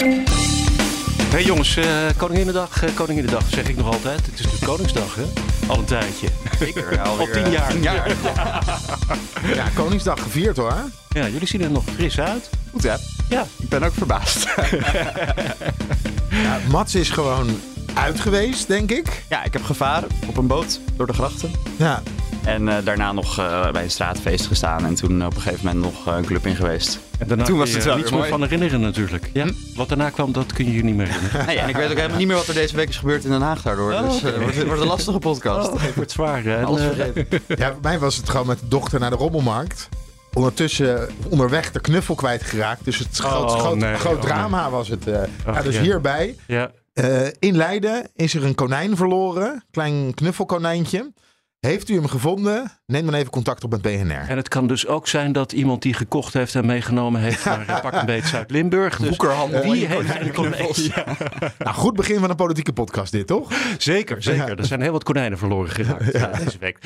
Hey jongens, uh, Koninginnedag, uh, Koninginnedag zeg ik nog altijd. Het is de Koningsdag, hè? Al een tijdje. Zeker, al tien jaar. Tien jaar. ja, Koningsdag gevierd hoor. Ja, jullie zien er nog fris uit. Goed hè? Ja. Ik ben ook verbaasd. ja, Mats is gewoon uit geweest, denk ik. Ja, ik heb gevaren op een boot door de grachten. Ja. En uh, daarna nog uh, bij een straatfeest gestaan en toen op een gegeven moment nog uh, een club in geweest. En daarna toen was het wel niets meer van herinneren natuurlijk. Ja? Hm? Wat daarna kwam, dat kun je je niet meer herinneren. Nee, en ik weet ook helemaal niet meer wat er deze week is gebeurd in Den Haag daardoor. Oh, dus het wordt, wordt, een lastige podcast. Oh, het wordt zwaar. Hè? Alles vergeten. ja, bij mij was het gewoon met de dochter naar de rommelmarkt. Ondertussen onderweg de knuffel kwijtgeraakt. Dus het groot, Oh, groot, nee. groot Oh, drama was het. eh. Ach, ja, dus ja. hierbij. Ja. eh, in Leiden is er een konijn verloren. Klein knuffelkonijntje. Heeft u hem gevonden? Neem dan even contact op met BNR. En het kan dus ook zijn dat iemand die gekocht heeft en meegenomen heeft naar eh, pak een beet Zuid-Limburg. Dus Woekerhandel wie heeft een? Ja, Nou, goed begin van een politieke podcast dit, toch? zeker, zeker. Er zijn heel wat konijnen verloren geraakt ja, deze week.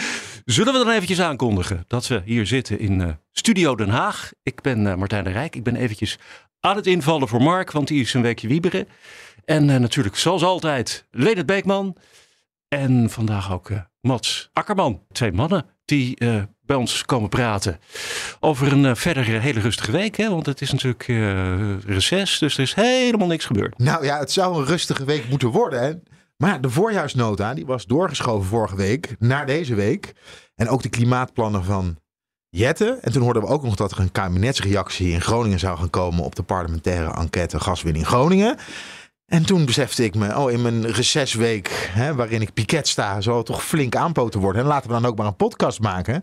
Zullen we dan eventjes aankondigen dat we hier zitten in eh, Studio Den Haag. Ik ben eh, Martijn de Rijk. Ik ben eventjes aan het invallen voor Mark, want die is een weekje wieberen. En eh, natuurlijk, zoals altijd, Leonard Beekman. En vandaag ook eh, Mats Akkerman. Twee mannen die eh, bij ons komen praten over een eh, verder eh, hele rustige week. Hè? Want het is natuurlijk eh reces, dus er is helemaal niks gebeurd. Nou ja, het zou een rustige week moeten worden. Hè? Maar de voorjaarsnota die was doorgeschoven vorige week naar deze week. En ook de klimaatplannen van Jette. En toen hoorden we ook nog dat er een kabinetsreactie in Groningen zou gaan komen op de parlementaire enquête gaswinning Groningen. En toen besefte ik me, oh, in mijn recessweek, hè, waarin ik piket sta, zal het toch flink aanpoten worden. En laten we dan ook maar een podcast maken.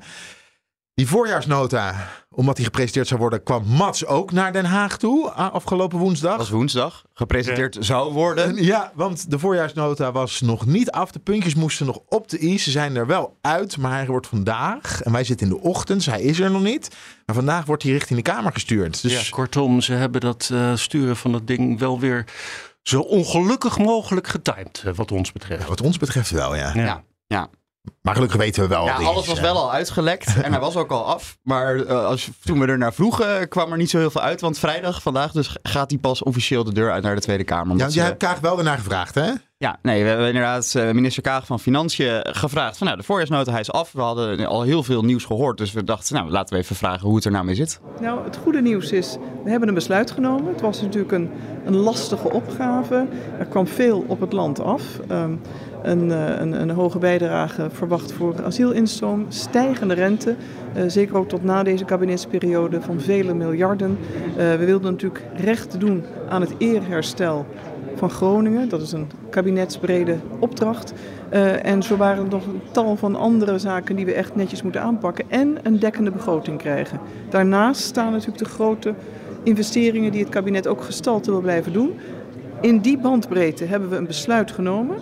Die voorjaarsnota, omdat die gepresenteerd zou worden, kwam Mats ook naar Den Haag toe afgelopen woensdag. Dat was woensdag. Gepresenteerd zou worden. En Ja, want de voorjaarsnota was nog niet af. De puntjes moesten nog op de i. Ze zijn er wel uit, maar hij wordt vandaag. En wij zitten in de ochtend, dus hij is er nog niet. Maar vandaag wordt hij richting de Kamer gestuurd. Dus Ja, kortom, ze hebben dat eh, sturen van dat ding wel weer zo ongelukkig mogelijk getimed, eh, wat ons betreft. wat ons betreft wel, ja. Ja. Ja. Maar gelukkig weten we wel. Ja, alles was wel al uitgelekt en hij was ook al af. Maar eh, als, toen we er naar vroegen, kwam er niet zo heel veel uit. Want vrijdag, vandaag, dus gaat hij pas officieel de deur uit naar de Tweede Kamer. Ja, jij ze- hebt Kaag wel ernaar gevraagd, hè? Ja, nee, we hebben inderdaad eh, minister Kaag van Financiën gevraagd van nou, de voorjaarsnota hij is af. We hadden al heel veel nieuws gehoord, dus we dachten nou, laten we even vragen hoe het er nou mee zit. Nou, het goede nieuws is, we hebben een besluit genomen. Het was natuurlijk een, een lastige opgave. Er kwam veel op het land af. Ehm, een, eh, een, een hoge bijdrage verwacht voor asielinstroom, stijgende rente. eh, zeker ook tot na deze kabinetsperiode van vele miljarden. Eh, we wilden natuurlijk recht doen aan het eerherstel van Groningen. Dat is een kabinetsbrede opdracht. Eh, en zo waren er nog een tal van andere zaken die we echt netjes moeten aanpakken. En een dekkende begroting krijgen. Daarnaast staan natuurlijk de grote investeringen die het kabinet ook gestalte wil blijven doen. In die bandbreedte hebben we een besluit genomen,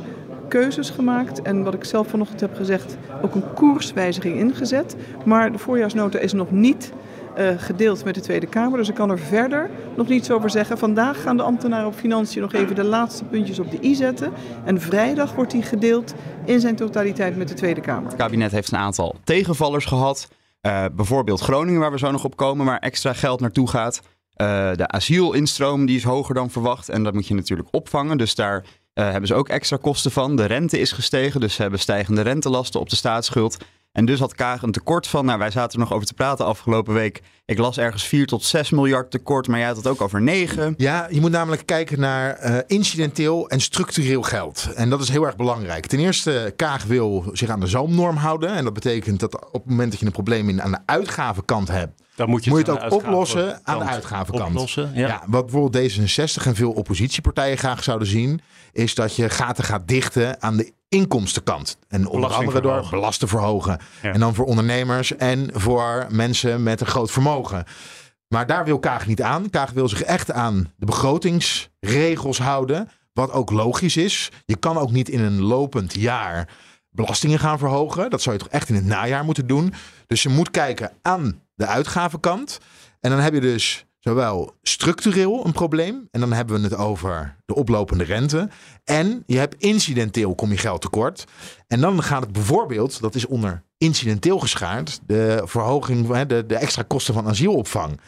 keuzes gemaakt en wat ik zelf vanochtend heb gezegd, ook een koerswijziging ingezet. Maar de voorjaarsnota is nog niet eh, gedeeld met de Tweede Kamer, dus ik kan er verder nog niets over zeggen. Vandaag gaan de ambtenaren op Financiën nog even de laatste puntjes op de i zetten. En vrijdag wordt die gedeeld in zijn totaliteit met de Tweede Kamer. Het kabinet heeft een aantal tegenvallers gehad. Eh, bijvoorbeeld Groningen, waar we zo nog op komen, waar extra geld naartoe gaat. Eh, de asielinstroom die is hoger dan verwacht en dat moet je natuurlijk opvangen. Dus daar hebben ze ook extra kosten van. De rente is gestegen, dus ze hebben stijgende rentelasten op de staatsschuld. En dus had Kaag een tekort van, nou wij zaten er nog over te praten afgelopen week. Ik las ergens 4 tot 6 miljard tekort, maar jij had het ook over 9. Ja, je moet namelijk kijken naar eh, incidenteel en structureel geld. En dat is heel erg belangrijk. Ten eerste, Kaag wil zich aan de zalmnorm houden. En dat betekent dat op het moment dat je een probleem in, aan de uitgavenkant hebt, Dan moet je moet je aan het ook oplossen aan de uitgavenkant uitgavenkant. Oplossen, ja. Ja. wat bijvoorbeeld D66 en veel oppositiepartijen graag zouden zien, is dat je gaten gaat dichten aan de inkomstenkant. En onder andere door belasten verhogen. Ja. En dan voor ondernemers en voor mensen met een groot vermogen. Maar daar wil Kaag niet aan. Kaag wil zich echt aan de begrotingsregels houden. Wat ook logisch is. Je kan ook niet in een lopend jaar belastingen gaan verhogen. Dat zou je toch echt in het najaar moeten doen. Dus je moet kijken aan de uitgavenkant. En dan heb je dus zowel structureel een probleem. En dan hebben we het over de oplopende rente. En je hebt incidenteel kom je geld tekort. En dan gaat het bijvoorbeeld, dat is onder incidenteel geschaard, de verhoging, de, de extra kosten van asielopvang.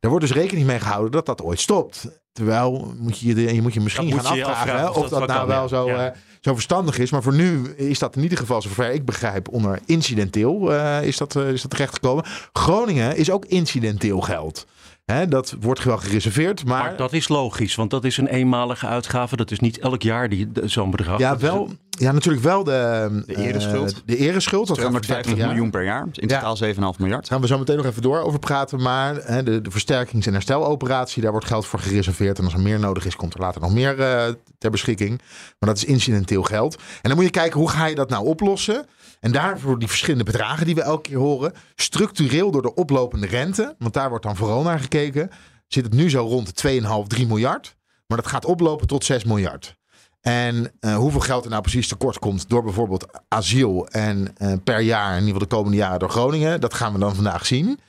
Daar wordt dus rekening mee gehouden dat dat ooit stopt. Terwijl moet je je, je, moet je misschien Dat gaan je afvragen, of of dat nou kan, wel ja. zo, Ja. eh, zo verstandig is. Maar voor nu is dat in ieder geval, zover ik begrijp, onder incidenteel eh, is, dat, eh, is dat terechtgekomen. Groningen is ook incidenteel geld. Hè, dat wordt wel gereserveerd, maar, Maar dat is logisch, want dat is een eenmalige uitgave. Dat is niet elk jaar zo'n bedrag. ja, wel, ja, natuurlijk wel de, De ereschuld. eh, de ereschuld. Dat gaat voor 250 30 jaar. miljoen per jaar. Dus in Ja. totaal 7,5 miljard. Daar gaan we zo meteen nog even door over praten. Maar hè, de, de versterkings- en hersteloperatie, daar wordt geld voor gereserveerd. En als er meer nodig is, komt er later nog meer eh, ter beschikking. Maar dat is incidenteel geld. En dan moet je kijken, hoe ga je dat nou oplossen? En daarvoor die verschillende bedragen die we elke keer horen. Structureel door de oplopende rente, want daar wordt dan vooral naar gekeken. Zit het nu zo rond de 2,5, 3 miljard. Maar dat gaat oplopen tot 6 miljard. En eh, hoeveel geld er nou precies tekort komt door bijvoorbeeld asiel en eh, per jaar, in ieder geval de komende jaren door Groningen, dat gaan we dan vandaag zien.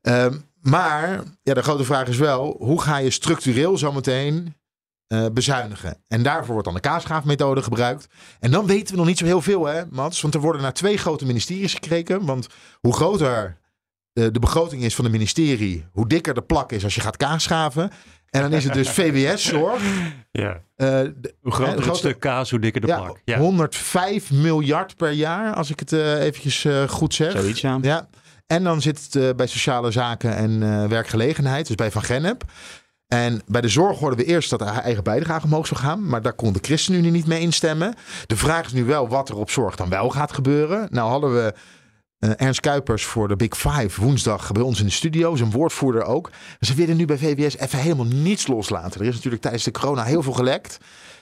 Ehm, maar ja, de grote vraag is wel, hoe ga je structureel zometeen eh bezuinigen? En daarvoor wordt dan de kaasschaafmethode gebruikt. En dan weten we nog niet zo heel veel, hè, Mats? Want er worden naar twee grote ministeries gekeken. Want hoe groter de, de begroting is van het ministerie, hoe dikker de plak is als je gaat kaasschaven. En dan is het dus VWS-zorg. Ja. Eh, de- Hoe groter het stuk kaas, hoe dikker de ja, plak. Ja. 105 miljard per jaar, als ik het eh, eventjes eh, goed zeg. Zoiets, ja. Ja. En dan zit het eh, bij sociale zaken en eh, werkgelegenheid, dus bij Van Gennep. En bij de zorg hoorden we eerst dat de eigen bijdrage omhoog zou gaan. Maar daar kon de ChristenUnie niet mee instemmen. De vraag is nu wel wat er op zorg dan wel gaat gebeuren. Nou hadden we eh, Ernst Kuipers voor de Big Five woensdag bij ons in de studio. Zijn woordvoerder ook. Ze willen nu bij VWS even helemaal niets loslaten. Er is natuurlijk tijdens de corona heel veel gelekt.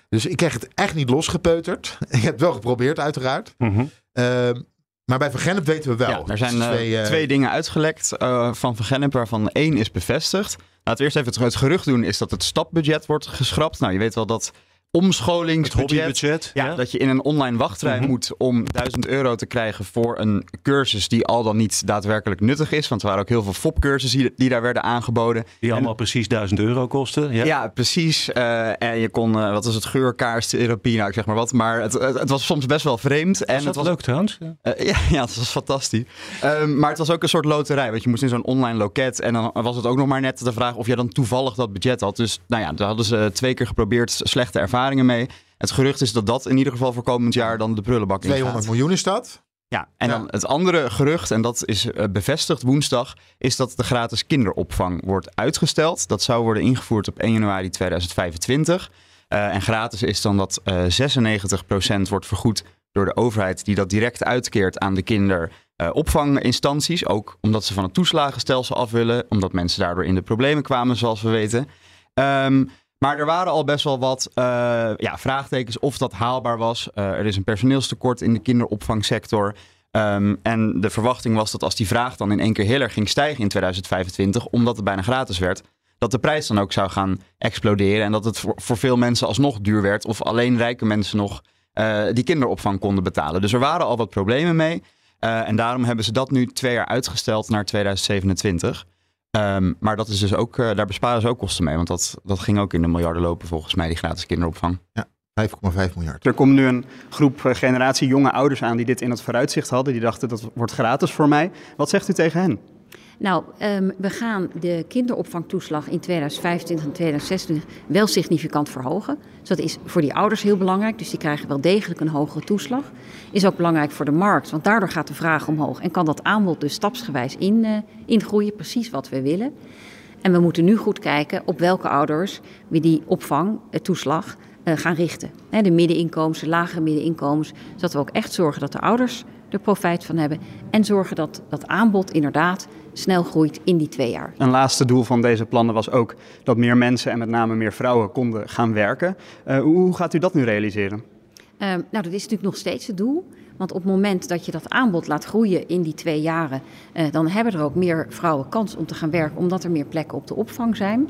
Dus ik kreeg het echt niet losgepeuterd. Ik heb het wel geprobeerd uiteraard. Mhm. Ehm, maar bij Van Gennep weten we wel. Ja, er zijn Dus eh, twee, twee, eh, dingen uitgelekt van Van Gennep, waarvan één is bevestigd. Laten we eerst even het, het gerucht doen, is dat het stapbudget wordt geschrapt. Nou, je weet wel dat omscholingsbudget... Ja, dat je in een online wachtrij Mhm. moet om 1000 euro te krijgen voor een cursus die al dan niet daadwerkelijk nuttig is. Want er waren ook heel veel FOP-cursussen die, die daar werden aangeboden. Die allemaal precies 1000 euro kosten. Ja. Ja, precies. Eh, en je kon, eh, wat is het, geurkaarstherapie, nou ik zeg maar wat. Maar het, het, het was soms best wel vreemd. En Is dat het was leuk trouwens? Ja. eh, ja, ja, het was fantastisch. Ehm, maar het was ook een soort loterij. Want je moest in zo'n online loket. En dan was het ook nog maar net de vraag of jij dan toevallig dat budget had. Dus nou ja, daar hadden ze twee keer geprobeerd slechte ervaringen mee. Het gerucht is dat dat in ieder geval voor komend jaar dan de prullenbak in 200 gaat. miljoen is dat. Ja, en Ja. dan het andere gerucht, en dat is eh, bevestigd woensdag, is dat de gratis kinderopvang wordt uitgesteld. Dat zou worden ingevoerd op 1 januari 2025. Eh, en gratis is dan dat eh 96% wordt vergoed door de overheid, die dat direct uitkeert aan de kinderopvanginstanties. ook omdat ze van het toeslagenstelsel af willen, omdat mensen daardoor in de problemen kwamen, zoals we weten. Ehm, maar er waren al best wel wat eh, ja, vraagtekens of dat haalbaar was. Eh, er is een personeelstekort in de kinderopvangsector. Ehm, en de verwachting was dat als die vraag dan in één keer heel erg ging stijgen in 2025, omdat het bijna gratis werd, dat de prijs dan ook zou gaan exploderen. En dat het voor, veel mensen alsnog duur werd. Of alleen rijke mensen nog eh, die kinderopvang konden betalen. Dus er waren al wat problemen mee. En daarom hebben ze dat nu twee jaar uitgesteld naar 2027. Ehm, maar dat is dus ook, eh, daar besparen ze ook kosten mee. Want dat, dat ging ook in de miljarden lopen volgens mij, die gratis kinderopvang. 5,5 miljard. Er komt nu een groep eh, generatie jonge ouders aan die dit in het vooruitzicht hadden. Die dachten dat wordt gratis voor mij. Wat zegt u tegen hen? Nou, ehm, we gaan de kinderopvangtoeslag in 2025 en 2026 wel significant verhogen. Dus dat is voor die ouders heel belangrijk. Dus die krijgen wel degelijk een hogere toeslag. Is ook belangrijk voor de markt, want daardoor gaat de vraag omhoog. En kan dat aanbod dus stapsgewijs in, eh, ingroeien, precies wat we willen. En we moeten nu goed kijken op welke ouders we die opvang, eh, eh, gaan richten. De middeninkomens, de lagere middeninkomens. Zodat we ook echt zorgen dat de ouders er profijt van hebben. En zorgen dat dat aanbod inderdaad snel groeit in die twee jaar. Een laatste doel van deze plannen was ook dat meer mensen en met name meer vrouwen konden gaan werken. Eh, hoe gaat u dat nu realiseren? Ehm, nou, dat is natuurlijk nog steeds het doel. Want op het moment dat je dat aanbod laat groeien in die twee jaren, eh, dan hebben er ook meer vrouwen kans om te gaan werken, omdat er meer plekken op de opvang zijn.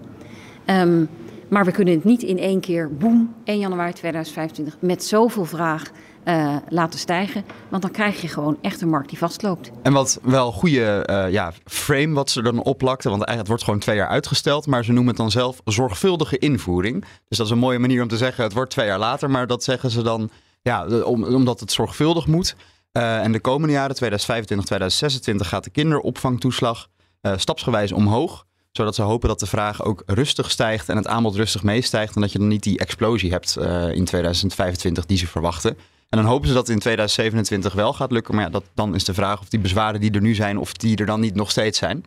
Ehm, maar we kunnen het niet in één keer, boem, 1 januari 2025, met zoveel vraag eh, laten stijgen. Want dan krijg je gewoon echt een markt die vastloopt. En wat wel goede eh, ja, frame wat ze dan oplakten. Want eigenlijk het wordt gewoon twee jaar uitgesteld. Maar ze noemen het dan zelf zorgvuldige invoering. Dus dat is een mooie manier om te zeggen het wordt twee jaar later. Maar dat zeggen ze dan ja, omdat het zorgvuldig moet. Eh, en de komende jaren, 2025, 2026, gaat de kinderopvangtoeslag stapsgewijs omhoog. Zodat ze hopen dat de vraag ook rustig stijgt en het aanbod rustig meestijgt. En dat je dan niet die explosie hebt uh, in 2025 die ze verwachten. En dan hopen ze dat het in 2027 wel gaat lukken. Maar ja, dat, dan is de vraag of die bezwaren die er nu zijn, of die er dan niet nog steeds zijn.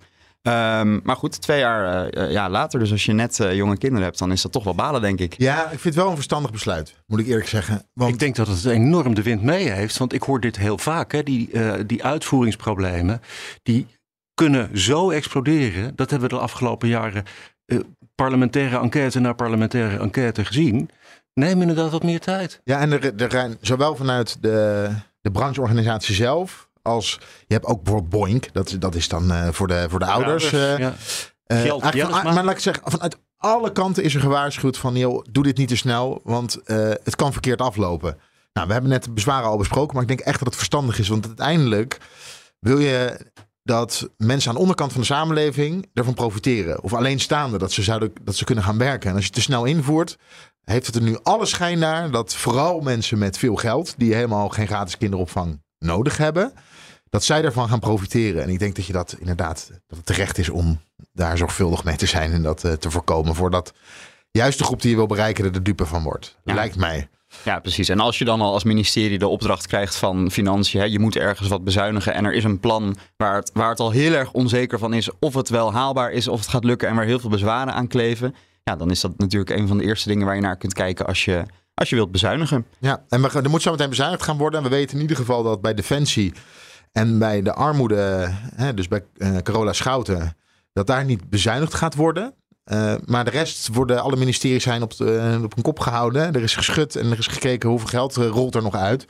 Um, maar goed, twee jaar uh, ja, later, dus als je net uh, jonge kinderen hebt, dan is dat toch wel balen, denk ik. Ja, ik vind het wel een verstandig besluit, moet ik eerlijk zeggen. Want... Ik denk dat het enorm de wind mee heeft, want ik hoor dit heel vaak. Hè, die, uh, die uitvoeringsproblemen, die kunnen zo exploderen. Dat hebben we de afgelopen jaren parlementaire enquête na parlementaire enquête gezien. Neem inderdaad wat meer tijd. Ja, en er, er zijn zowel vanuit de, de brancheorganisatie zelf als je hebt ook bijvoorbeeld Boink. Dat, dat is dan uh, voor, de, voor de ouders. Uh, ja. uh, Geld, van, maar laat ik zeggen, vanuit alle kanten is er gewaarschuwd van... Joh, doe dit niet te snel, want het kan verkeerd aflopen. Nou, we hebben net de bezwaren al besproken, maar ik denk echt dat het verstandig is. Want uiteindelijk wil je dat mensen aan de onderkant van de samenleving ervan profiteren. Of alleenstaande, dat ze, zouden, dat ze kunnen gaan werken. En als je het te snel invoert, heeft het er nu alle schijn naar... dat vooral mensen met veel geld, die helemaal geen gratis kinderopvang nodig hebben dat zij daarvan gaan profiteren. En ik denk dat je dat inderdaad dat het terecht is om daar zorgvuldig mee te zijn en dat uh, te voorkomen. Voordat juist de groep die je wil bereiken er de dupe van wordt. Ja. Lijkt mij. Ja, precies. En als je dan al als ministerie de opdracht krijgt van financiën, hè, je moet ergens wat bezuinigen en er is een plan waar het, waar het al heel erg onzeker van is of het wel haalbaar is, of het gaat lukken en waar heel veel bezwaren aan kleven, ja, dan is dat natuurlijk een van de eerste dingen waar je naar kunt kijken als je, als je wilt bezuinigen. Ja, en we, er moet zo meteen bezuinigd gaan worden. En we weten in ieder geval dat bij Defensie en bij de armoede, hè, dus bij uh, Carola Schouten, dat daar niet bezuinigd gaat worden. Uh, maar de rest worden, alle ministeries zijn op, de, op een kop gehouden. Er is geschud en er is gekeken hoeveel geld rolt er nog uit.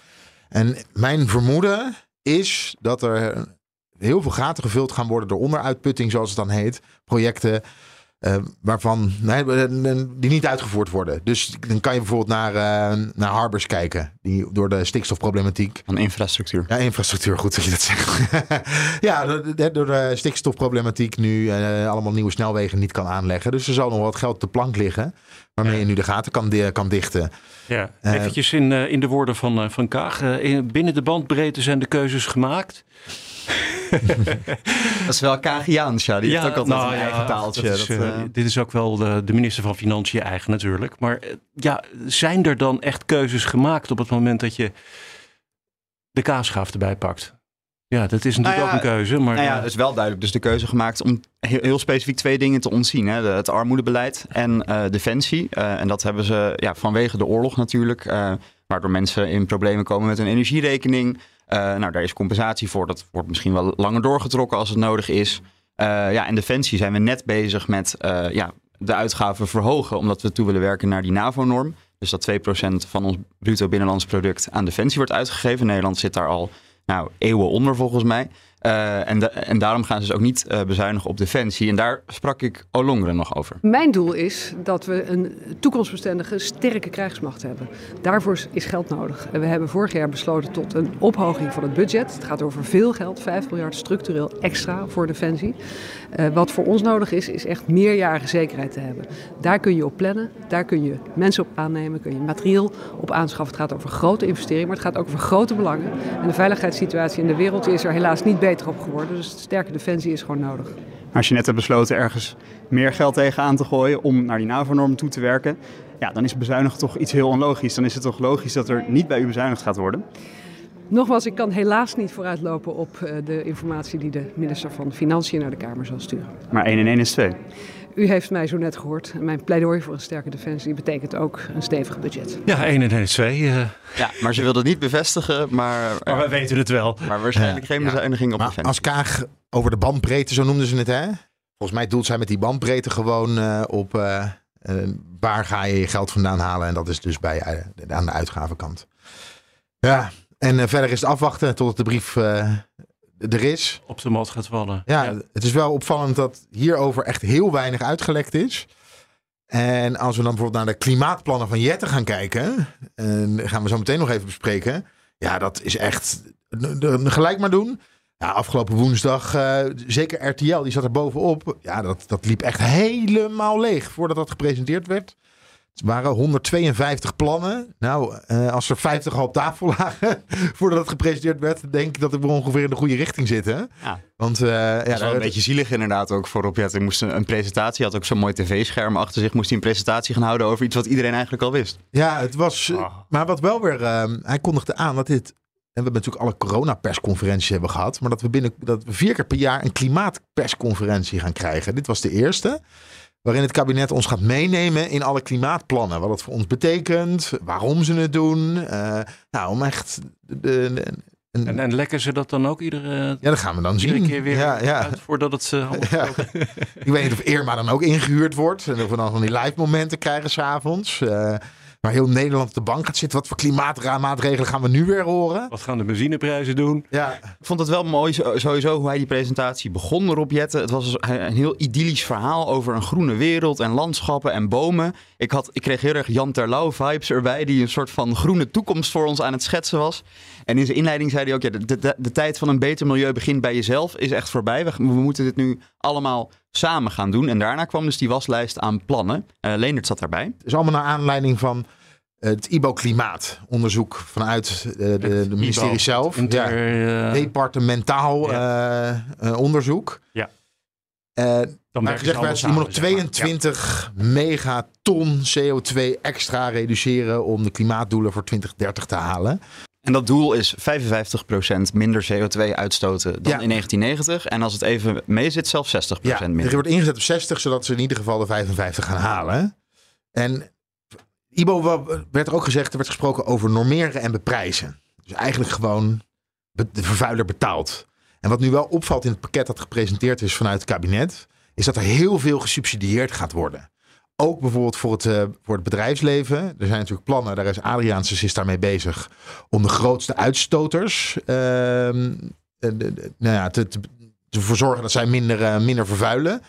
En mijn vermoeden is dat er heel veel gaten gevuld gaan worden door onderuitputting, zoals het dan heet. Projecten uh, waarvan nee, die niet uitgevoerd worden. Dus dan kan je bijvoorbeeld naar, uh, naar harbors kijken. Die door de stikstofproblematiek. Van infrastructuur. Ja, infrastructuur, goed dat je dat zegt. ja, door de stikstofproblematiek nu uh, allemaal nieuwe snelwegen niet kan aanleggen. Dus er zal nog wat geld op de plank liggen. Waarmee ja. je nu de gaten kan, kan dichten. Ja, eventjes in, in de woorden van, van Kaag. binnen de bandbreedte zijn de keuzes gemaakt. dat is wel Kagiaans, ja. Die ja, heeft ook altijd nou, een eigen taaltje. Is, dat, uh, dit is ook wel de, de, minister van Financiën eigen natuurlijk. Maar uh, ja, zijn er dan echt keuzes gemaakt op het moment dat je de kaasschaaf erbij pakt? Ja, dat is natuurlijk nou ja, ook een keuze. Maar nou ja, het is wel duidelijk dus de keuze gemaakt om heel, heel specifiek twee dingen te ontzien. Hè? De, het armoedebeleid en uh, defensie. en dat hebben ze ja, vanwege de oorlog natuurlijk. Waardoor mensen in problemen komen met hun energierekening. Uh, nou, daar is compensatie voor. Dat wordt misschien wel langer doorgetrokken als het nodig is. Uh, ja, en Defensie zijn we net bezig met uh, ja, de uitgaven verhogen, omdat we toe willen werken naar die NAVO-norm. Dus dat 2% van ons bruto binnenlands product aan Defensie wordt uitgegeven. Nederland zit daar al nou, eeuwen onder volgens mij. Uh, en, en, daarom gaan ze dus ook niet uh, bezuinigen op defensie. En daar sprak ik Olongren nog over. Mijn doel is dat we een toekomstbestendige, sterke krijgsmacht hebben. Daarvoor is geld nodig. En we hebben vorig jaar besloten tot een ophoging van het budget. Het gaat over veel geld, 5 miljard structureel extra voor defensie. Uh, wat voor ons nodig is, is echt meerjarige zekerheid te hebben. Daar kun je op plannen, daar kun je mensen op aannemen, kun je materieel op aanschaffen. Het gaat over grote investeringen, maar het gaat ook over grote belangen. En de veiligheidssituatie in de wereld is er helaas niet beter op geworden. Dus sterke defensie is gewoon nodig. Als je net hebt besloten ergens meer geld tegenaan te gooien om naar die NAVO-norm toe te werken, ja, dan is bezuinigen toch iets heel onlogisch. Dan is het toch logisch dat er niet bij u bezuinigd gaat worden? Nogmaals, ik kan helaas niet vooruitlopen op uh, de informatie die de minister van Financiën naar de Kamer zal sturen. Maar 1 en 1 is 2. U heeft mij zo net gehoord. Mijn pleidooi voor een sterke defensie betekent ook een stevig budget. Ja, 1 en 1 is 2. Uh... Ja, maar ze wilde het niet bevestigen, maar... Maar wij weten het wel. Maar waarschijnlijk geen bezuiniging op maar defensie. Als Kaag over de bandbreedte, zo noemden ze het hè? Volgens mij doelt zij met die bandbreedte gewoon uh, op uh, waar ga je je geld vandaan halen. En dat is dus bij, aan de uitgavenkant. Ja, en verder is het afwachten tot de brief er is. Op de mat gaat vallen. Ja, ja, het is wel opvallend dat hierover echt heel weinig uitgelekt is. En als we dan bijvoorbeeld naar de klimaatplannen van Jette gaan kijken, en gaan we zo meteen nog even bespreken. Ja, dat is echt gelijk maar doen. Ja, afgelopen woensdag, uh, zeker RTL, die zat er bovenop. Ja, dat, dat liep echt helemaal leeg voordat dat gepresenteerd werd. Het waren 152 plannen. Nou, uh, als er 50 al op tafel lagen voordat het gepresenteerd werd, denk ik dat we ongeveer in de goede richting zitten. Ja. Want uh, ja, dat is wel een beetje zielig inderdaad ook voor Rob. Hij moest een, een presentatie, had ook zo'n mooi tv-scherm achter zich, moest hij een presentatie gaan houden over iets wat iedereen eigenlijk al wist. Ja, het was. Oh. Maar wat wel weer, uh, hij kondigde aan dat dit en we hebben natuurlijk alle coronapersconferenties hebben gehad. Maar dat we binnen dat we vier keer per jaar een klimaatpersconferentie gaan krijgen. Dit was de eerste. Waarin het kabinet ons gaat meenemen in alle klimaatplannen. Wat het voor ons betekent, waarom ze het doen. Uh, nou, om echt. En, en, en lekken ze dat dan ook iedere, ja, dat gaan we dan zien. keer weer ja, ja. Uit voordat het uh, ja. Ik weet niet of Irma dan ook ingehuurd wordt. En of we dan van die live momenten krijgen s'avonds. Uh, maar heel Nederland op de bank gaat zitten. Wat voor klimaatmaatregelen gaan we nu weer horen? Wat gaan de benzineprijzen doen? Ja. Ik vond het wel mooi sowieso hoe hij die presentatie begon erop Jetten. Het was een heel idyllisch verhaal over een groene wereld en landschappen en bomen. Ik, had, ik kreeg heel erg Jan Terlouw vibes erbij. Die een soort van groene toekomst voor ons aan het schetsen was. En in zijn inleiding zei hij ook, ja, de, de, de tijd van een beter milieu begint bij jezelf is echt voorbij. We, we moeten dit nu allemaal samen gaan doen. En daarna kwam dus die waslijst aan plannen. Uh, Leendert zat daarbij. Het is allemaal naar aanleiding van het IBO-klimaatonderzoek vanuit eh, de, de, de ministerie zelf. Inter, ja, departementaal ja. Uh, onderzoek. Ja. Uh, Dan gezegd werd, je moet nog 22 ja. megaton CO2 extra reduceren om de klimaatdoelen voor 2030 te halen. En dat doel is 55% minder CO2 uitstoten dan ja. in 1990. En als het even mee zit, zelfs 60% ja, minder. Er wordt ingezet op 60, zodat ze in ieder geval de 55 gaan halen. En Ibo werd er ook gezegd, er werd gesproken over normeren en beprijzen. Dus eigenlijk gewoon de vervuiler betaalt. En wat nu wel opvalt in het pakket dat gepresenteerd is vanuit het kabinet, is dat er heel veel gesubsidieerd gaat worden. Ook bijvoorbeeld voor het, uh, voor het bedrijfsleven. Er zijn natuurlijk plannen, daar is Adriaansens is daarmee bezig, om de grootste uitstoters uh, nou ja, te, te, zorgen dat zij minder, uh, minder vervuilen.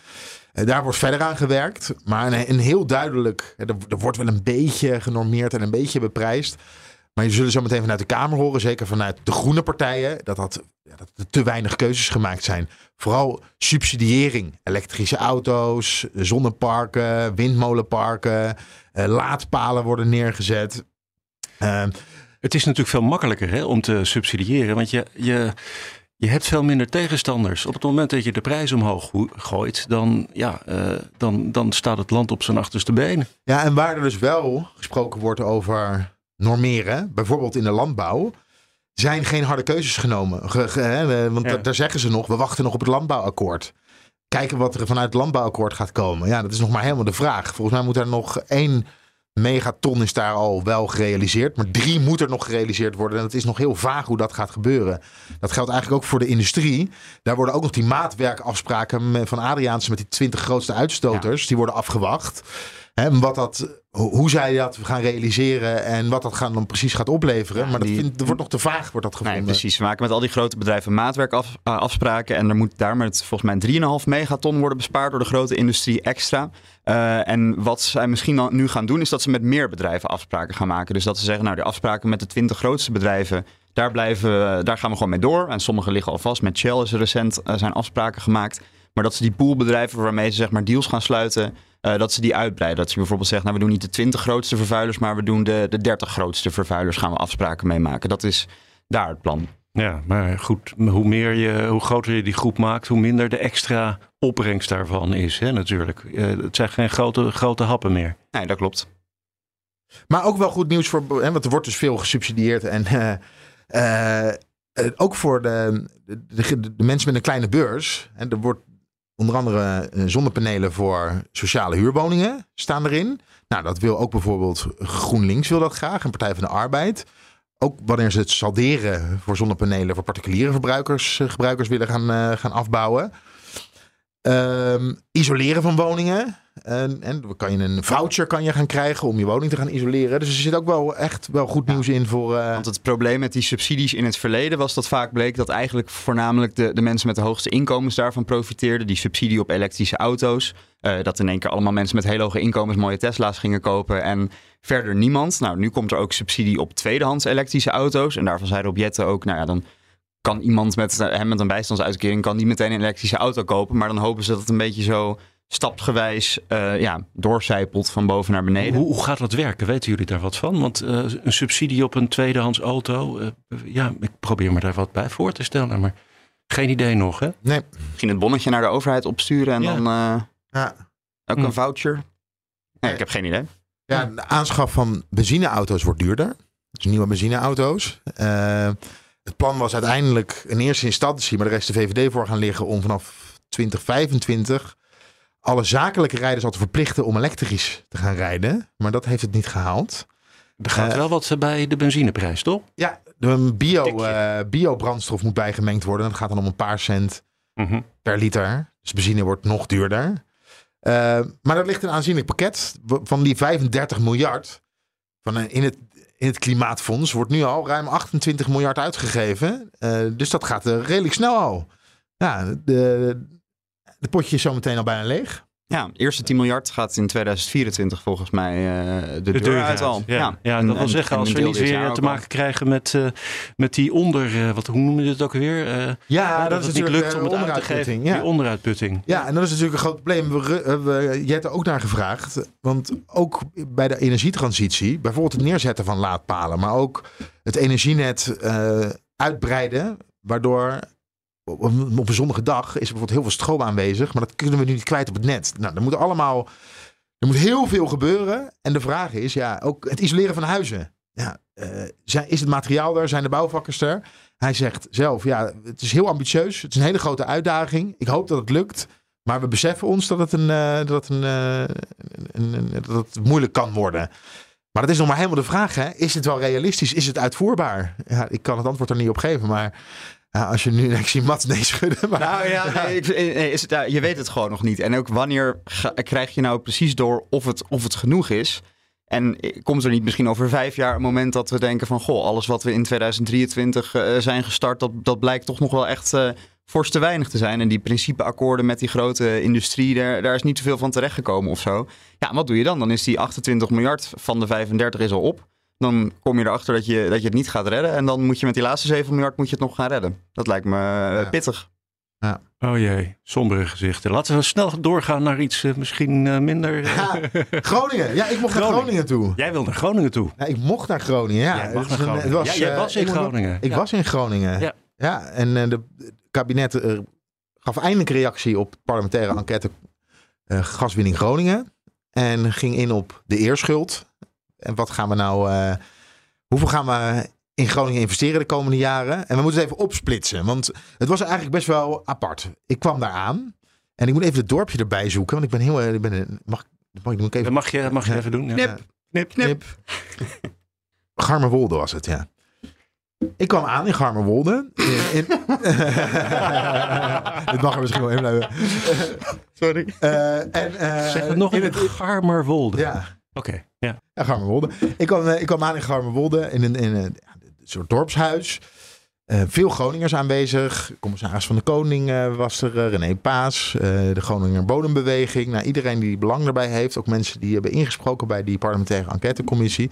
Eh, daar wordt verder aan gewerkt. Maar een, heel duidelijk, er, wordt wel een beetje genormeerd en een beetje beprijsd. Maar je zullen zo meteen vanuit de Kamer horen, zeker vanuit de groene partijen, dat, dat, dat er te weinig keuzes gemaakt zijn. Vooral subsidiëring. Elektrische auto's, zonneparken, windmolenparken, eh, laadpalen worden neergezet. Uh, het is natuurlijk veel makkelijker hè, om te subsidiëren, want je, je, je hebt veel minder tegenstanders. Op het moment dat je de prijs omhoog gooit, dan, ja, uh, dan, dan staat het land op zijn achterste benen. Ja, en waar er dus wel gesproken wordt over normeren, bijvoorbeeld in de landbouw, zijn geen harde keuzes genomen. Ge, ge, hè, want ja. daar zeggen ze nog, we wachten nog op het landbouwakkoord. Kijken wat er vanuit het landbouwakkoord gaat komen. Ja, dat is nog maar helemaal de vraag. Volgens mij moet er nog één megaton is daar al wel gerealiseerd. Maar drie moet er nog gerealiseerd worden. En het is nog heel vaag hoe dat gaat gebeuren. Dat geldt eigenlijk ook voor de industrie. Daar worden ook nog die maatwerkafspraken van Adriaanse met die 20 grootste uitstoters. Die worden afgewacht. Hè, wat dat, hoe zij dat gaan realiseren en wat dat gaan dan precies gaat opleveren. Ja, maar dat, vind, wordt nog te vaag, wordt dat gevonden. Nee, precies. We maken met al die grote bedrijven maatwerkafspraken. En er moet daar met volgens mij 3,5 megaton worden bespaard door de grote industrie extra. Uh, en wat zij misschien dan nu gaan doen, is dat ze met meer bedrijven afspraken gaan maken. Dus dat ze zeggen, nou, de afspraken met de 20 grootste bedrijven, daar, blijven, daar gaan we gewoon mee door. En sommige liggen al vast. Met Shell is er recent uh, zijn afspraken gemaakt. Maar dat ze die poolbedrijven waarmee ze zeg maar deals gaan sluiten, uh, dat ze die uitbreiden. Dat ze bijvoorbeeld zeggen, nou we doen niet de 20 grootste vervuilers, maar we doen de, de 30 grootste vervuilers, gaan we afspraken mee maken. Dat is daar het plan. Ja, maar goed, hoe, meer je, hoe groter je die groep maakt, hoe minder de extra opbrengst daarvan is. Hè, natuurlijk. Uh, het zijn geen grote, grote happen meer. Nee, dat klopt. Maar ook wel goed nieuws voor, hè, want er wordt dus veel gesubsidieerd. En uh, uh, ook voor de, de, de, de, mensen met een kleine beurs. En er wordt onder andere zonnepanelen voor sociale huurwoningen staan erin. Nou, dat wil ook bijvoorbeeld GroenLinks wil dat graag, een Partij van de Arbeid ook wanneer ze het salderen voor zonnepanelen voor particuliere verbruikers, eh, gebruikers willen gaan, uh, gaan afbouwen. Um, isoleren van woningen. En, en kan je een voucher kan je gaan krijgen om je woning te gaan isoleren. Dus er zit ook wel echt wel goed nieuws in voor. Uh... Want het probleem met die subsidies in het verleden was dat vaak bleek dat eigenlijk voornamelijk de, de mensen met de hoogste inkomens daarvan profiteerden. Die subsidie op elektrische auto's. Uh, dat in één keer allemaal mensen met heel hoge inkomens mooie Tesla's gingen kopen. En verder niemand. Nou, nu komt er ook subsidie op tweedehands elektrische auto's. En daarvan zeiden objetten ook, nou ja, dan kan iemand met, hem met een bijstandsuitkering kan niet meteen een elektrische auto kopen. Maar dan hopen ze dat het een beetje zo stapsgewijs uh, ja, doorcijpelt van boven naar beneden. Hoe, hoe, gaat dat werken? Weten jullie daar wat van? Want uh, een subsidie op een tweedehands auto, uh, ja, ik probeer me daar wat bij voor te stellen, maar geen idee nog, hè? Nee. Misschien het bonnetje naar de overheid opsturen en ja. dan ja. ook een hm. voucher. Nee, ik heb geen idee. Ja, de aanschaf van benzineauto's wordt duurder. Dus nieuwe benzineauto's. Het plan was uiteindelijk in eerste instantie, maar daar is de VVD voor gaan liggen om vanaf 2025 alle zakelijke rijders al te verplichten om elektrisch te gaan rijden. Maar dat heeft het niet gehaald. Er gaat wel wat bij de benzineprijs, toch? Ja, de bio, uh, biobrandstof moet bijgemengd worden. Dat gaat dan om een paar cent mhm. per liter. Dus benzine wordt nog duurder. Uh, maar er ligt een aanzienlijk pakket van die 35 miljard. Uh, in, het, in het klimaatfonds wordt nu al ruim 28 miljard uitgegeven. dus dat gaat redelijk snel al. Ja, de, de potje is zometeen al bijna leeg. Ja, eerste 10 miljard gaat in 2024 volgens mij uh, de, de, deur, uit al. Ja, ja. dat wil zeggen, als we niet weer te maken krijgen met, uh, met die onder... Uh, wat, hoe noemen we dit ook weer? ja, dat, is het niet lukt om het uit te geven. Ja. Die onderuitputting. Ja, en dat is natuurlijk een groot probleem. We, we, je hebt er ook naar gevraagd. Want ook bij de energietransitie... bijvoorbeeld het neerzetten van laadpalen... maar ook het energienet uitbreiden... waardoor op een zonnige dag is er bijvoorbeeld heel veel stroom aanwezig, maar dat kunnen we nu niet kwijt op het net. Nou, er moet allemaal, er moet heel veel gebeuren. En de vraag is, ja, ook het isoleren van huizen. Ja, uh, is het materiaal er? Zijn de bouwvakkers er? Hij zegt zelf, ja, het is heel ambitieus. Het is een hele grote uitdaging. Ik hoop dat het lukt. Maar we beseffen ons dat het, een, uh, dat, uh, een, een, dat het moeilijk kan worden. Maar dat is nog maar helemaal de vraag. Hè? Is het wel realistisch? Is het uitvoerbaar? Ja, ik kan het antwoord er niet op geven. Maar ja, als je nu, ik zie Mats nee schudden. Maar, nou ja, nee, nee, is het, ja, je weet het gewoon nog niet. En ook wanneer krijg je nou precies door of het, of het genoeg is? En komt er niet misschien over vijf jaar een moment dat we denken van... goh, alles wat we in 2023 uh, eh, zijn gestart, dat, dat blijkt toch nog wel echt uh, fors te weinig te zijn. En die principeakkoorden met die grote industrie, daar, daar is niet zoveel van terechtgekomen of zo. Ja, wat doe je dan? Dan is die 28 miljard van de 35 is al op dan kom je erachter dat je, dat je het niet gaat redden. En dan moet je met die laatste 7 miljard moet je het nog gaan redden. Dat lijkt me eh, pittig. Ja. Oh jee, sombere gezichten. Laten we snel doorgaan naar iets uh, misschien uh, minder. Ja, Groningen. Ja, ik mocht Groningen. naar Groningen toe. Jij wil naar Groningen toe. Ja, ik mocht naar Groningen. Ja, jij mag naar Groningen. Het was, in Groningen. Ik was in Groningen. Ja, ja en de kabinet gaf eindelijk reactie op parlementaire enquête gaswinning Groningen. En ging in op de eerschuld. En wat gaan we nou. Uh, hoeveel gaan we in Groningen investeren de komende jaren? En we moeten het even opsplitsen. Want het was eigenlijk best wel apart. Ik kwam daar aan. En ik moet even het dorpje erbij zoeken. Want ik ben heel. Ik ben, mag, mag, ik, even, dat mag je, mag je even doen. Ja. Knip, knip, knip. Garmerwolde was het, ja. Ik kwam aan in Garmerwolde. In, in het mag er misschien wel in blijven. Sorry. Uh, en, uh, zeg het nog in het Garmerwolde. Ja. Oké, ja. Ik kwam, eh, ik kwam aan in Garmerwolde in een, in een, soort dorpshuis. Uh, veel Groningers aanwezig. Commissaris van de Koning uh, was er. René Paas. de Groninger Bodembeweging. Nou, iedereen die belang daarbij heeft. Ook mensen die hebben ingesproken bij die parlementaire enquêtecommissie.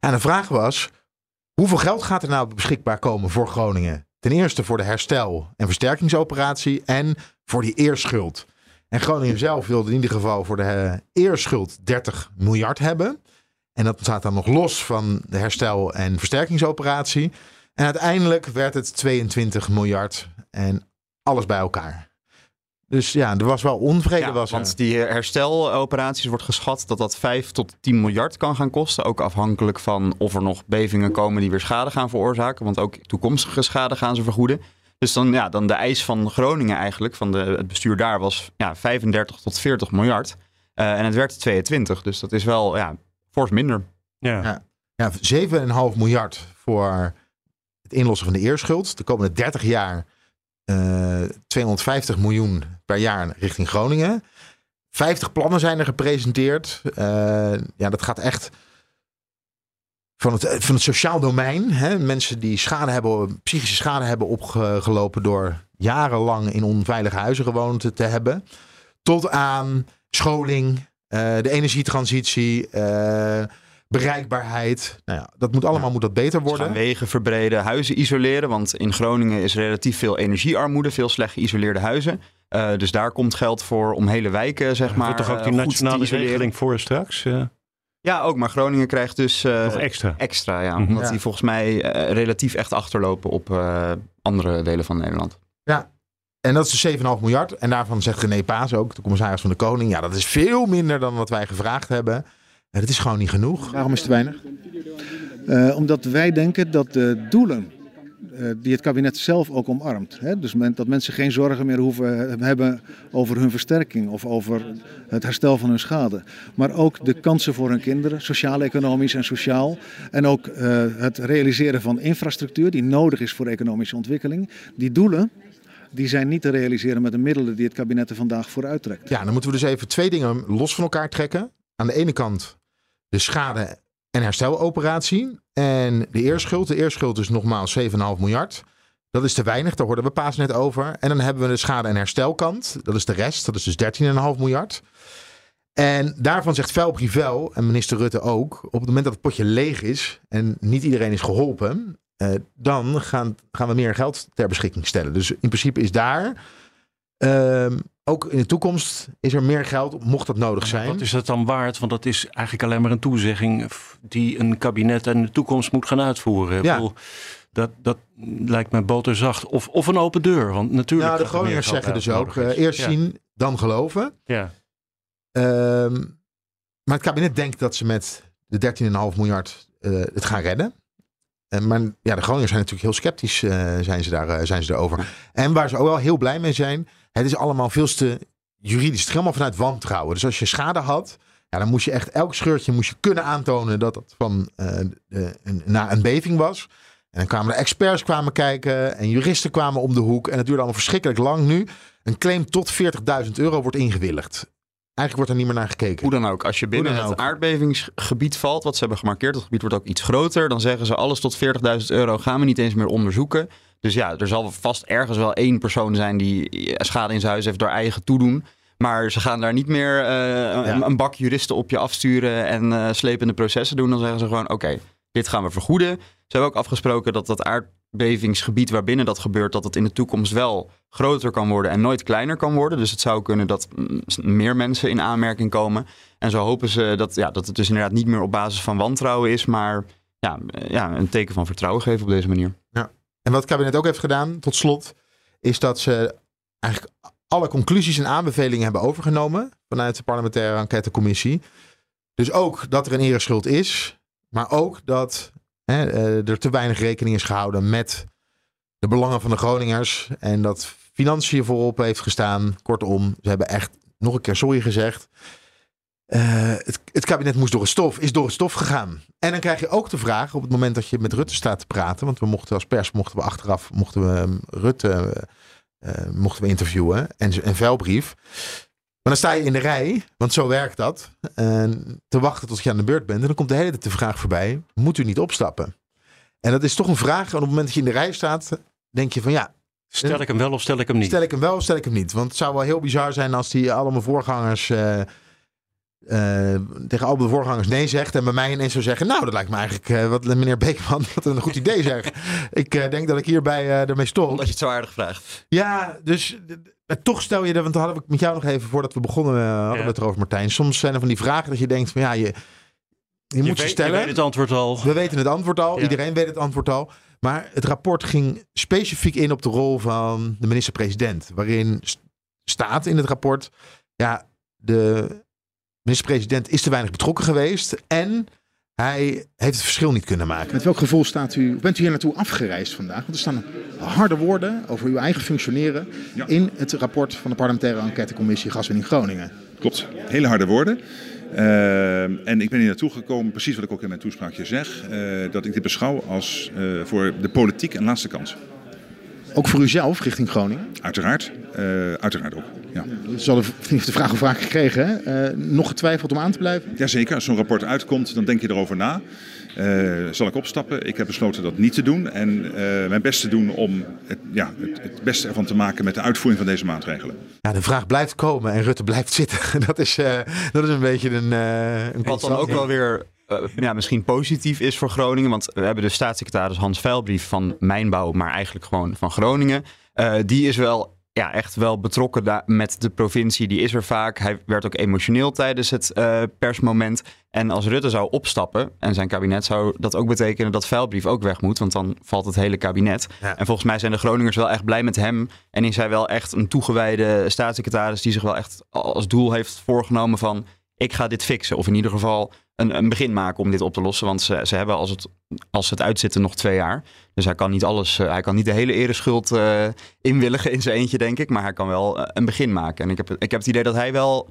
En de vraag was. Hoeveel geld gaat er nou beschikbaar komen voor Groningen? Ten eerste voor de herstel- en versterkingsoperatie. En voor die eerschuld. En Groningen zelf wilde in ieder geval voor de eh, eerschuld 30 miljard hebben. En dat staat dan nog los van de herstel- en versterkingsoperatie. En uiteindelijk werd het 22 miljard en alles bij elkaar. Dus ja, er was wel onvrede. Ja, was want die hersteloperaties wordt geschat dat dat 5 tot 10 miljard kan gaan kosten. Ook afhankelijk van of er nog bevingen komen die weer schade gaan veroorzaken. Want ook toekomstige schade gaan ze vergoeden. Dus dan, ja, dan de eis van Groningen eigenlijk, van de, het bestuur daar, was ja, 35 tot 40 miljard. Uh, en het werd 22, dus dat is wel ja, fors minder. Ja. Ja, 7,5 miljard voor het inlossen van de eerschuld. De komende 30 jaar uh, eh, 250 miljoen per jaar richting Groningen. 50 plannen zijn er gepresenteerd. Uh, ja, dat gaat echt van het, van het sociaal domein. Hè? Mensen die schade hebben, psychische schade hebben opgelopen door jarenlang in onveilige huizen gewoond te hebben. Tot aan scholing, uh, de energietransitie, uh, bereikbaarheid. Nou ja, dat moet allemaal moet dat beter Ze worden. gaan wegen verbreden, huizen isoleren. Want in Groningen is relatief veel energiearmoede, veel slecht geïsoleerde huizen. Eh, dus daar komt geld voor om hele wijken, zeg maar, Maar toch ook eh, die nationale regeling voor straks? eh, Ja, ook. Maar Groningen krijgt dus eh, nog extra. extra, ja. Mhm. Omdat Ja. die volgens mij eh, relatief echt achterlopen op eh, andere delen van Nederland. En dat is dus 7,5 miljard. En daarvan zegt René Paas ook, de commissaris van de Koning. Ja, dat is veel minder dan wat wij gevraagd hebben. En dat is gewoon niet genoeg. Waarom is het te weinig? Eh, omdat wij denken dat de doelen die het kabinet zelf ook omarmt. Hè? Dus dat mensen geen zorgen meer hoeven eh, hebben over hun versterking of over het herstel van hun schade. Maar ook de kansen voor hun kinderen, sociaal-economisch en sociaal. En ook eh, het realiseren van infrastructuur die nodig is voor economische ontwikkeling. Die doelen die zijn niet te realiseren met de middelen die het kabinet er vandaag voor uittrekt. Ja, dan moeten we dus even twee dingen los van elkaar trekken. Aan de ene kant de schade- en hersteloperatie. En de eerschuld. De eerschuld is nogmaals 7,5 miljard. Dat is te weinig, daar hoorden we Paas net over. En dan hebben we de schade- en herstelkant. Dat is de rest, dat is dus 13,5 miljard. En daarvan zegt Velbrivel en minister Rutte ook... op het moment dat het potje leeg is en niet iedereen is geholpen... eh, dan gaan, gaan we meer geld ter beschikking stellen. Dus in principe is daar... ehm, ook in de toekomst is er meer geld, mocht dat nodig zijn. Wat is dat dan waard? Want dat is eigenlijk alleen maar een toezegging die een kabinet in de toekomst moet gaan uitvoeren. Ja. bedoel, Dat, dat lijkt me boterzacht. Of, of een open deur. Want natuurlijk. Nou, de er Groningers zeggen dus ook, eh, eerst Ja. zien, dan geloven. Ja. Ehm, maar het kabinet denkt dat ze met de 13,5 miljard eh, het gaan redden. En maar ja, de Groningers zijn natuurlijk heel sceptisch eh, zijn ze daar, zijn ze erover. En waar ze ook wel heel blij mee zijn, het is allemaal veel te juridisch. Het is helemaal vanuit wantrouwen. Dus als je schade had, ja, dan moest je echt elk scheurtje moest je kunnen aantonen dat het van de, een, na een beving was. En dan kwamen de experts kwamen kijken en juristen kwamen om de hoek. En het duurde allemaal verschrikkelijk lang nu. Een claim tot 40.000 euro wordt ingewilligd. Eigenlijk wordt er niet meer naar gekeken. Hoe dan ook, als je binnen het aardbevingsgebied valt, wat ze hebben gemarkeerd, dat gebied wordt ook iets groter, dan zeggen ze alles tot 40.000 euro gaan we niet eens meer onderzoeken. Dus ja, er zal vast ergens wel één persoon zijn die schade in zijn huis heeft door eigen toedoen. Maar ze gaan daar niet meer eh, een, een bak juristen op je afsturen en eh, slepende processen doen. Dan zeggen ze gewoon, oké, dit gaan we vergoeden. Ze hebben ook afgesproken dat dat aardbevingsgebied waarbinnen dat gebeurt, dat het in de toekomst wel groter kan worden en nooit kleiner kan worden. Dus het zou kunnen dat mm, meer mensen in aanmerking komen. En zo hopen ze dat, ja, dat het dus inderdaad niet meer op basis van wantrouwen is, maar ja, eh, ja, een teken van vertrouwen geven op deze manier. En wat het kabinet ook heeft gedaan, tot slot, is dat ze eigenlijk alle conclusies en aanbevelingen hebben overgenomen vanuit de parlementaire enquêtecommissie. Dus ook dat er een ereschuld is, maar ook dat hè, eh, er te weinig rekening is gehouden met de belangen van de Groningers en dat financiën voorop heeft gestaan. Kortom, ze hebben echt nog een keer sorry gezegd. Eh, het, het kabinet moest door het stof, is door het stof gegaan. En dan krijg je ook de vraag op het moment dat je met Rutte staat te praten. Want we mochten als pers mochten we achteraf mochten we um, Rutte eh, mochten we interviewen en een vuilbrief. Maar dan sta je in de rij, want zo werkt dat. En te wachten tot je aan de beurt bent. En dan komt de hele tijd de vraag voorbij: moet u niet opstappen? En dat is toch een vraag. En op het moment dat je in de rij staat, denk je van ja, Stel ik hem wel of stel ik hem niet? Stel ik hem wel of stel ik hem niet? Want het zou wel heel bizar zijn als die allemaal voorgangers. eh, eh, tegen al de voorgangers nee zegt. En bij mij ineens zou zeggen. Nou, dat lijkt me eigenlijk. eh, wat meneer Beekman. Wat een goed idee zeg. ik eh, denk dat ik hierbij eh ermee stop. Omdat je het zo aardig vraagt. Ja, dus toch stel je er. Want dan hadden we met jou nog even voordat we begonnen. hadden Ja. we het erover, Martijn. Soms zijn er van die vragen dat je denkt: van ja, je, je, moet weet, ze stellen. Je weet het antwoord al. We weten het antwoord al. Ja. Iedereen weet het antwoord al. Maar het rapport ging specifiek in op de rol van de minister-president. Waarin st- staat in het rapport... Ja, de minister-president is te weinig betrokken geweest. En hij heeft het verschil niet kunnen maken. Met welk gevoel staat u, bent u hier naartoe afgereisd vandaag? Want er staan harde woorden over uw eigen functioneren Ja. in het rapport van de parlementaire enquêtecommissie Gaswinning Groningen. Klopt, hele harde woorden. Eh, en ik ben hier naartoe gekomen, precies wat ik ook in mijn toespraakje zeg, eh, dat ik dit beschouw als eh, voor de politiek een laatste kans. Ook voor uzelf richting Groningen. Uiteraard, eh, uiteraard ook. Ja. Dat is al de, heeft de vraag al vaak gekregen. Hè? Eh, nog getwijfeld om aan te blijven? Jazeker, als zo'n rapport uitkomt, dan denk je erover na. Eh, zal ik opstappen? Ik heb besloten dat niet te doen en eh, mijn best te doen om het, ja, het, het beste ervan te maken met de uitvoering van deze maatregelen. Ja, de vraag blijft komen en Rutte blijft zitten. Dat is, eh, dat is een beetje een, eh een Wat dan ook wel weer ja, misschien positief is voor Groningen. Want we hebben de staatssecretaris Hans Veilbrief van Mijnbouw, maar eigenlijk gewoon van Groningen. Eh, die is wel ja, echt wel betrokken met de provincie. Die is er vaak. Hij werd ook emotioneel tijdens het eh, persmoment. En als Rutte zou opstappen en zijn kabinet, zou dat ook betekenen dat Veilbrief ook weg moet. Want dan valt het hele kabinet. Ja. En volgens mij zijn de Groningers wel echt blij met hem. En is hij wel echt een toegewijde staatssecretaris die zich wel echt als doel heeft voorgenomen van ik ga dit fixen. Of in ieder geval een, een begin maken om dit op te lossen. Want ze, ze hebben als het, als het uitzitten nog twee jaar. Dus hij kan niet alles, eh, hij kan niet de hele ereschuld eh inwilligen in zijn eentje, denk ik. Maar hij kan wel eh, een begin maken. En ik heb, ik heb het idee dat hij wel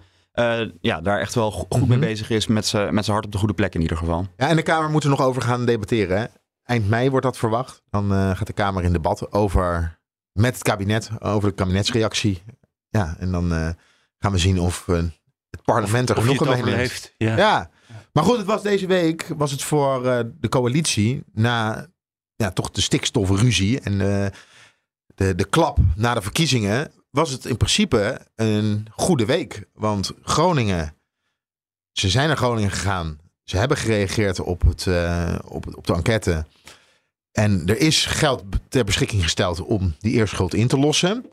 ja, daar echt wel go- goed mee Mhm. bezig is met zijn met zijn hart op de goede plek in ieder geval. Ja, en de Kamer moet er nog over gaan debatteren. Hè? Eind mei wordt dat verwacht. Dan gaat de Kamer in debat over met het kabinet, over de kabinetsreactie. Ja, en dan gaan we zien of het parlement er het mee overleeft. Ja. Ja. maar goed, het was deze week was het voor eh, de coalitie na ja, toch de stikstofruzie en eh, de, de klap na de verkiezingen was het in principe een goede week. Want Groningen, ze zijn naar Groningen gegaan. Ze hebben gereageerd op, het, eh, op, op de enquête. En er is geld ter beschikking gesteld om die eerschuld in te lossen.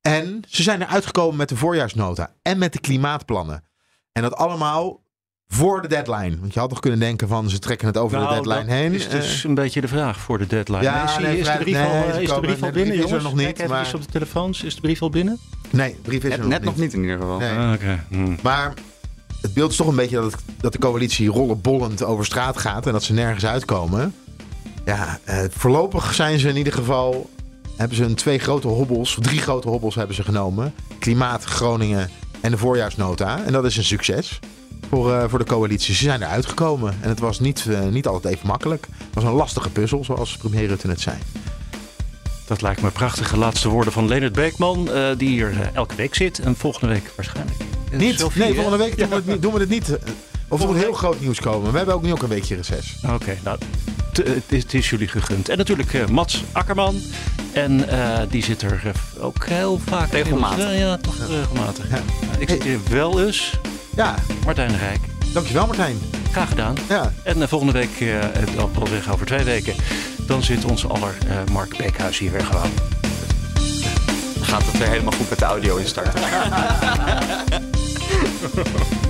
En ze zijn eruit gekomen met de voorjaarsnota en met de klimaatplannen. En dat allemaal voor de deadline. Want je had nog kunnen denken van ze trekken het over Nou, de deadline dat heen. is dus Eh, een beetje de vraag voor de deadline. Ja, nee, is de al, nee, eh, is de brief al binnen, is er nog niet, Kijk maar- op de telefoons. Is de brief al binnen? nee, de brief is er Net, nog net niet. nog niet in ieder geval. Nee. Ah, Oké. Hm. Maar het beeld is toch een beetje dat, het, dat de coalitie rollenbollend over straat gaat en dat ze nergens uitkomen. Ja, eh, voorlopig zijn ze in ieder geval. Hebben ze een twee grote hobbels, of drie grote hobbels hebben ze genomen: Klimaat, Groningen en de voorjaarsnota. En dat is een succes voor, eh, voor de coalitie. Ze zijn eruit gekomen en het was niet, eh, niet altijd even makkelijk. Het was een lastige puzzel, zoals premier Rutte het zei. Dat lijkt me prachtige laatste woorden van Leonard Beekman, eh, die hier elke week zit. En volgende week waarschijnlijk. Niet? Sophie, nee, volgende week doen, we het, niet- doen we het niet. Of er moet heel groot nieuws komen. We hebben ook nu ook een weekje reces. Oké, nou, het is, jullie gegund. En natuurlijk eh, Mats Akkerman. En eh, die zit er eh, ook heel vaak. Regelmatig. Ja, ja toch regelmatig. Ja. Ik zit hier wel eens. Ja, Martijn de Rijk. dankjewel Martijn. Graag gedaan. Ja. En volgende week, eh het al wel zeggen over twee weken, dan zit onze aller eh, Mark Beekhuis hier weer gewoon. Gaat het weer helemaal goed met de audio instarten?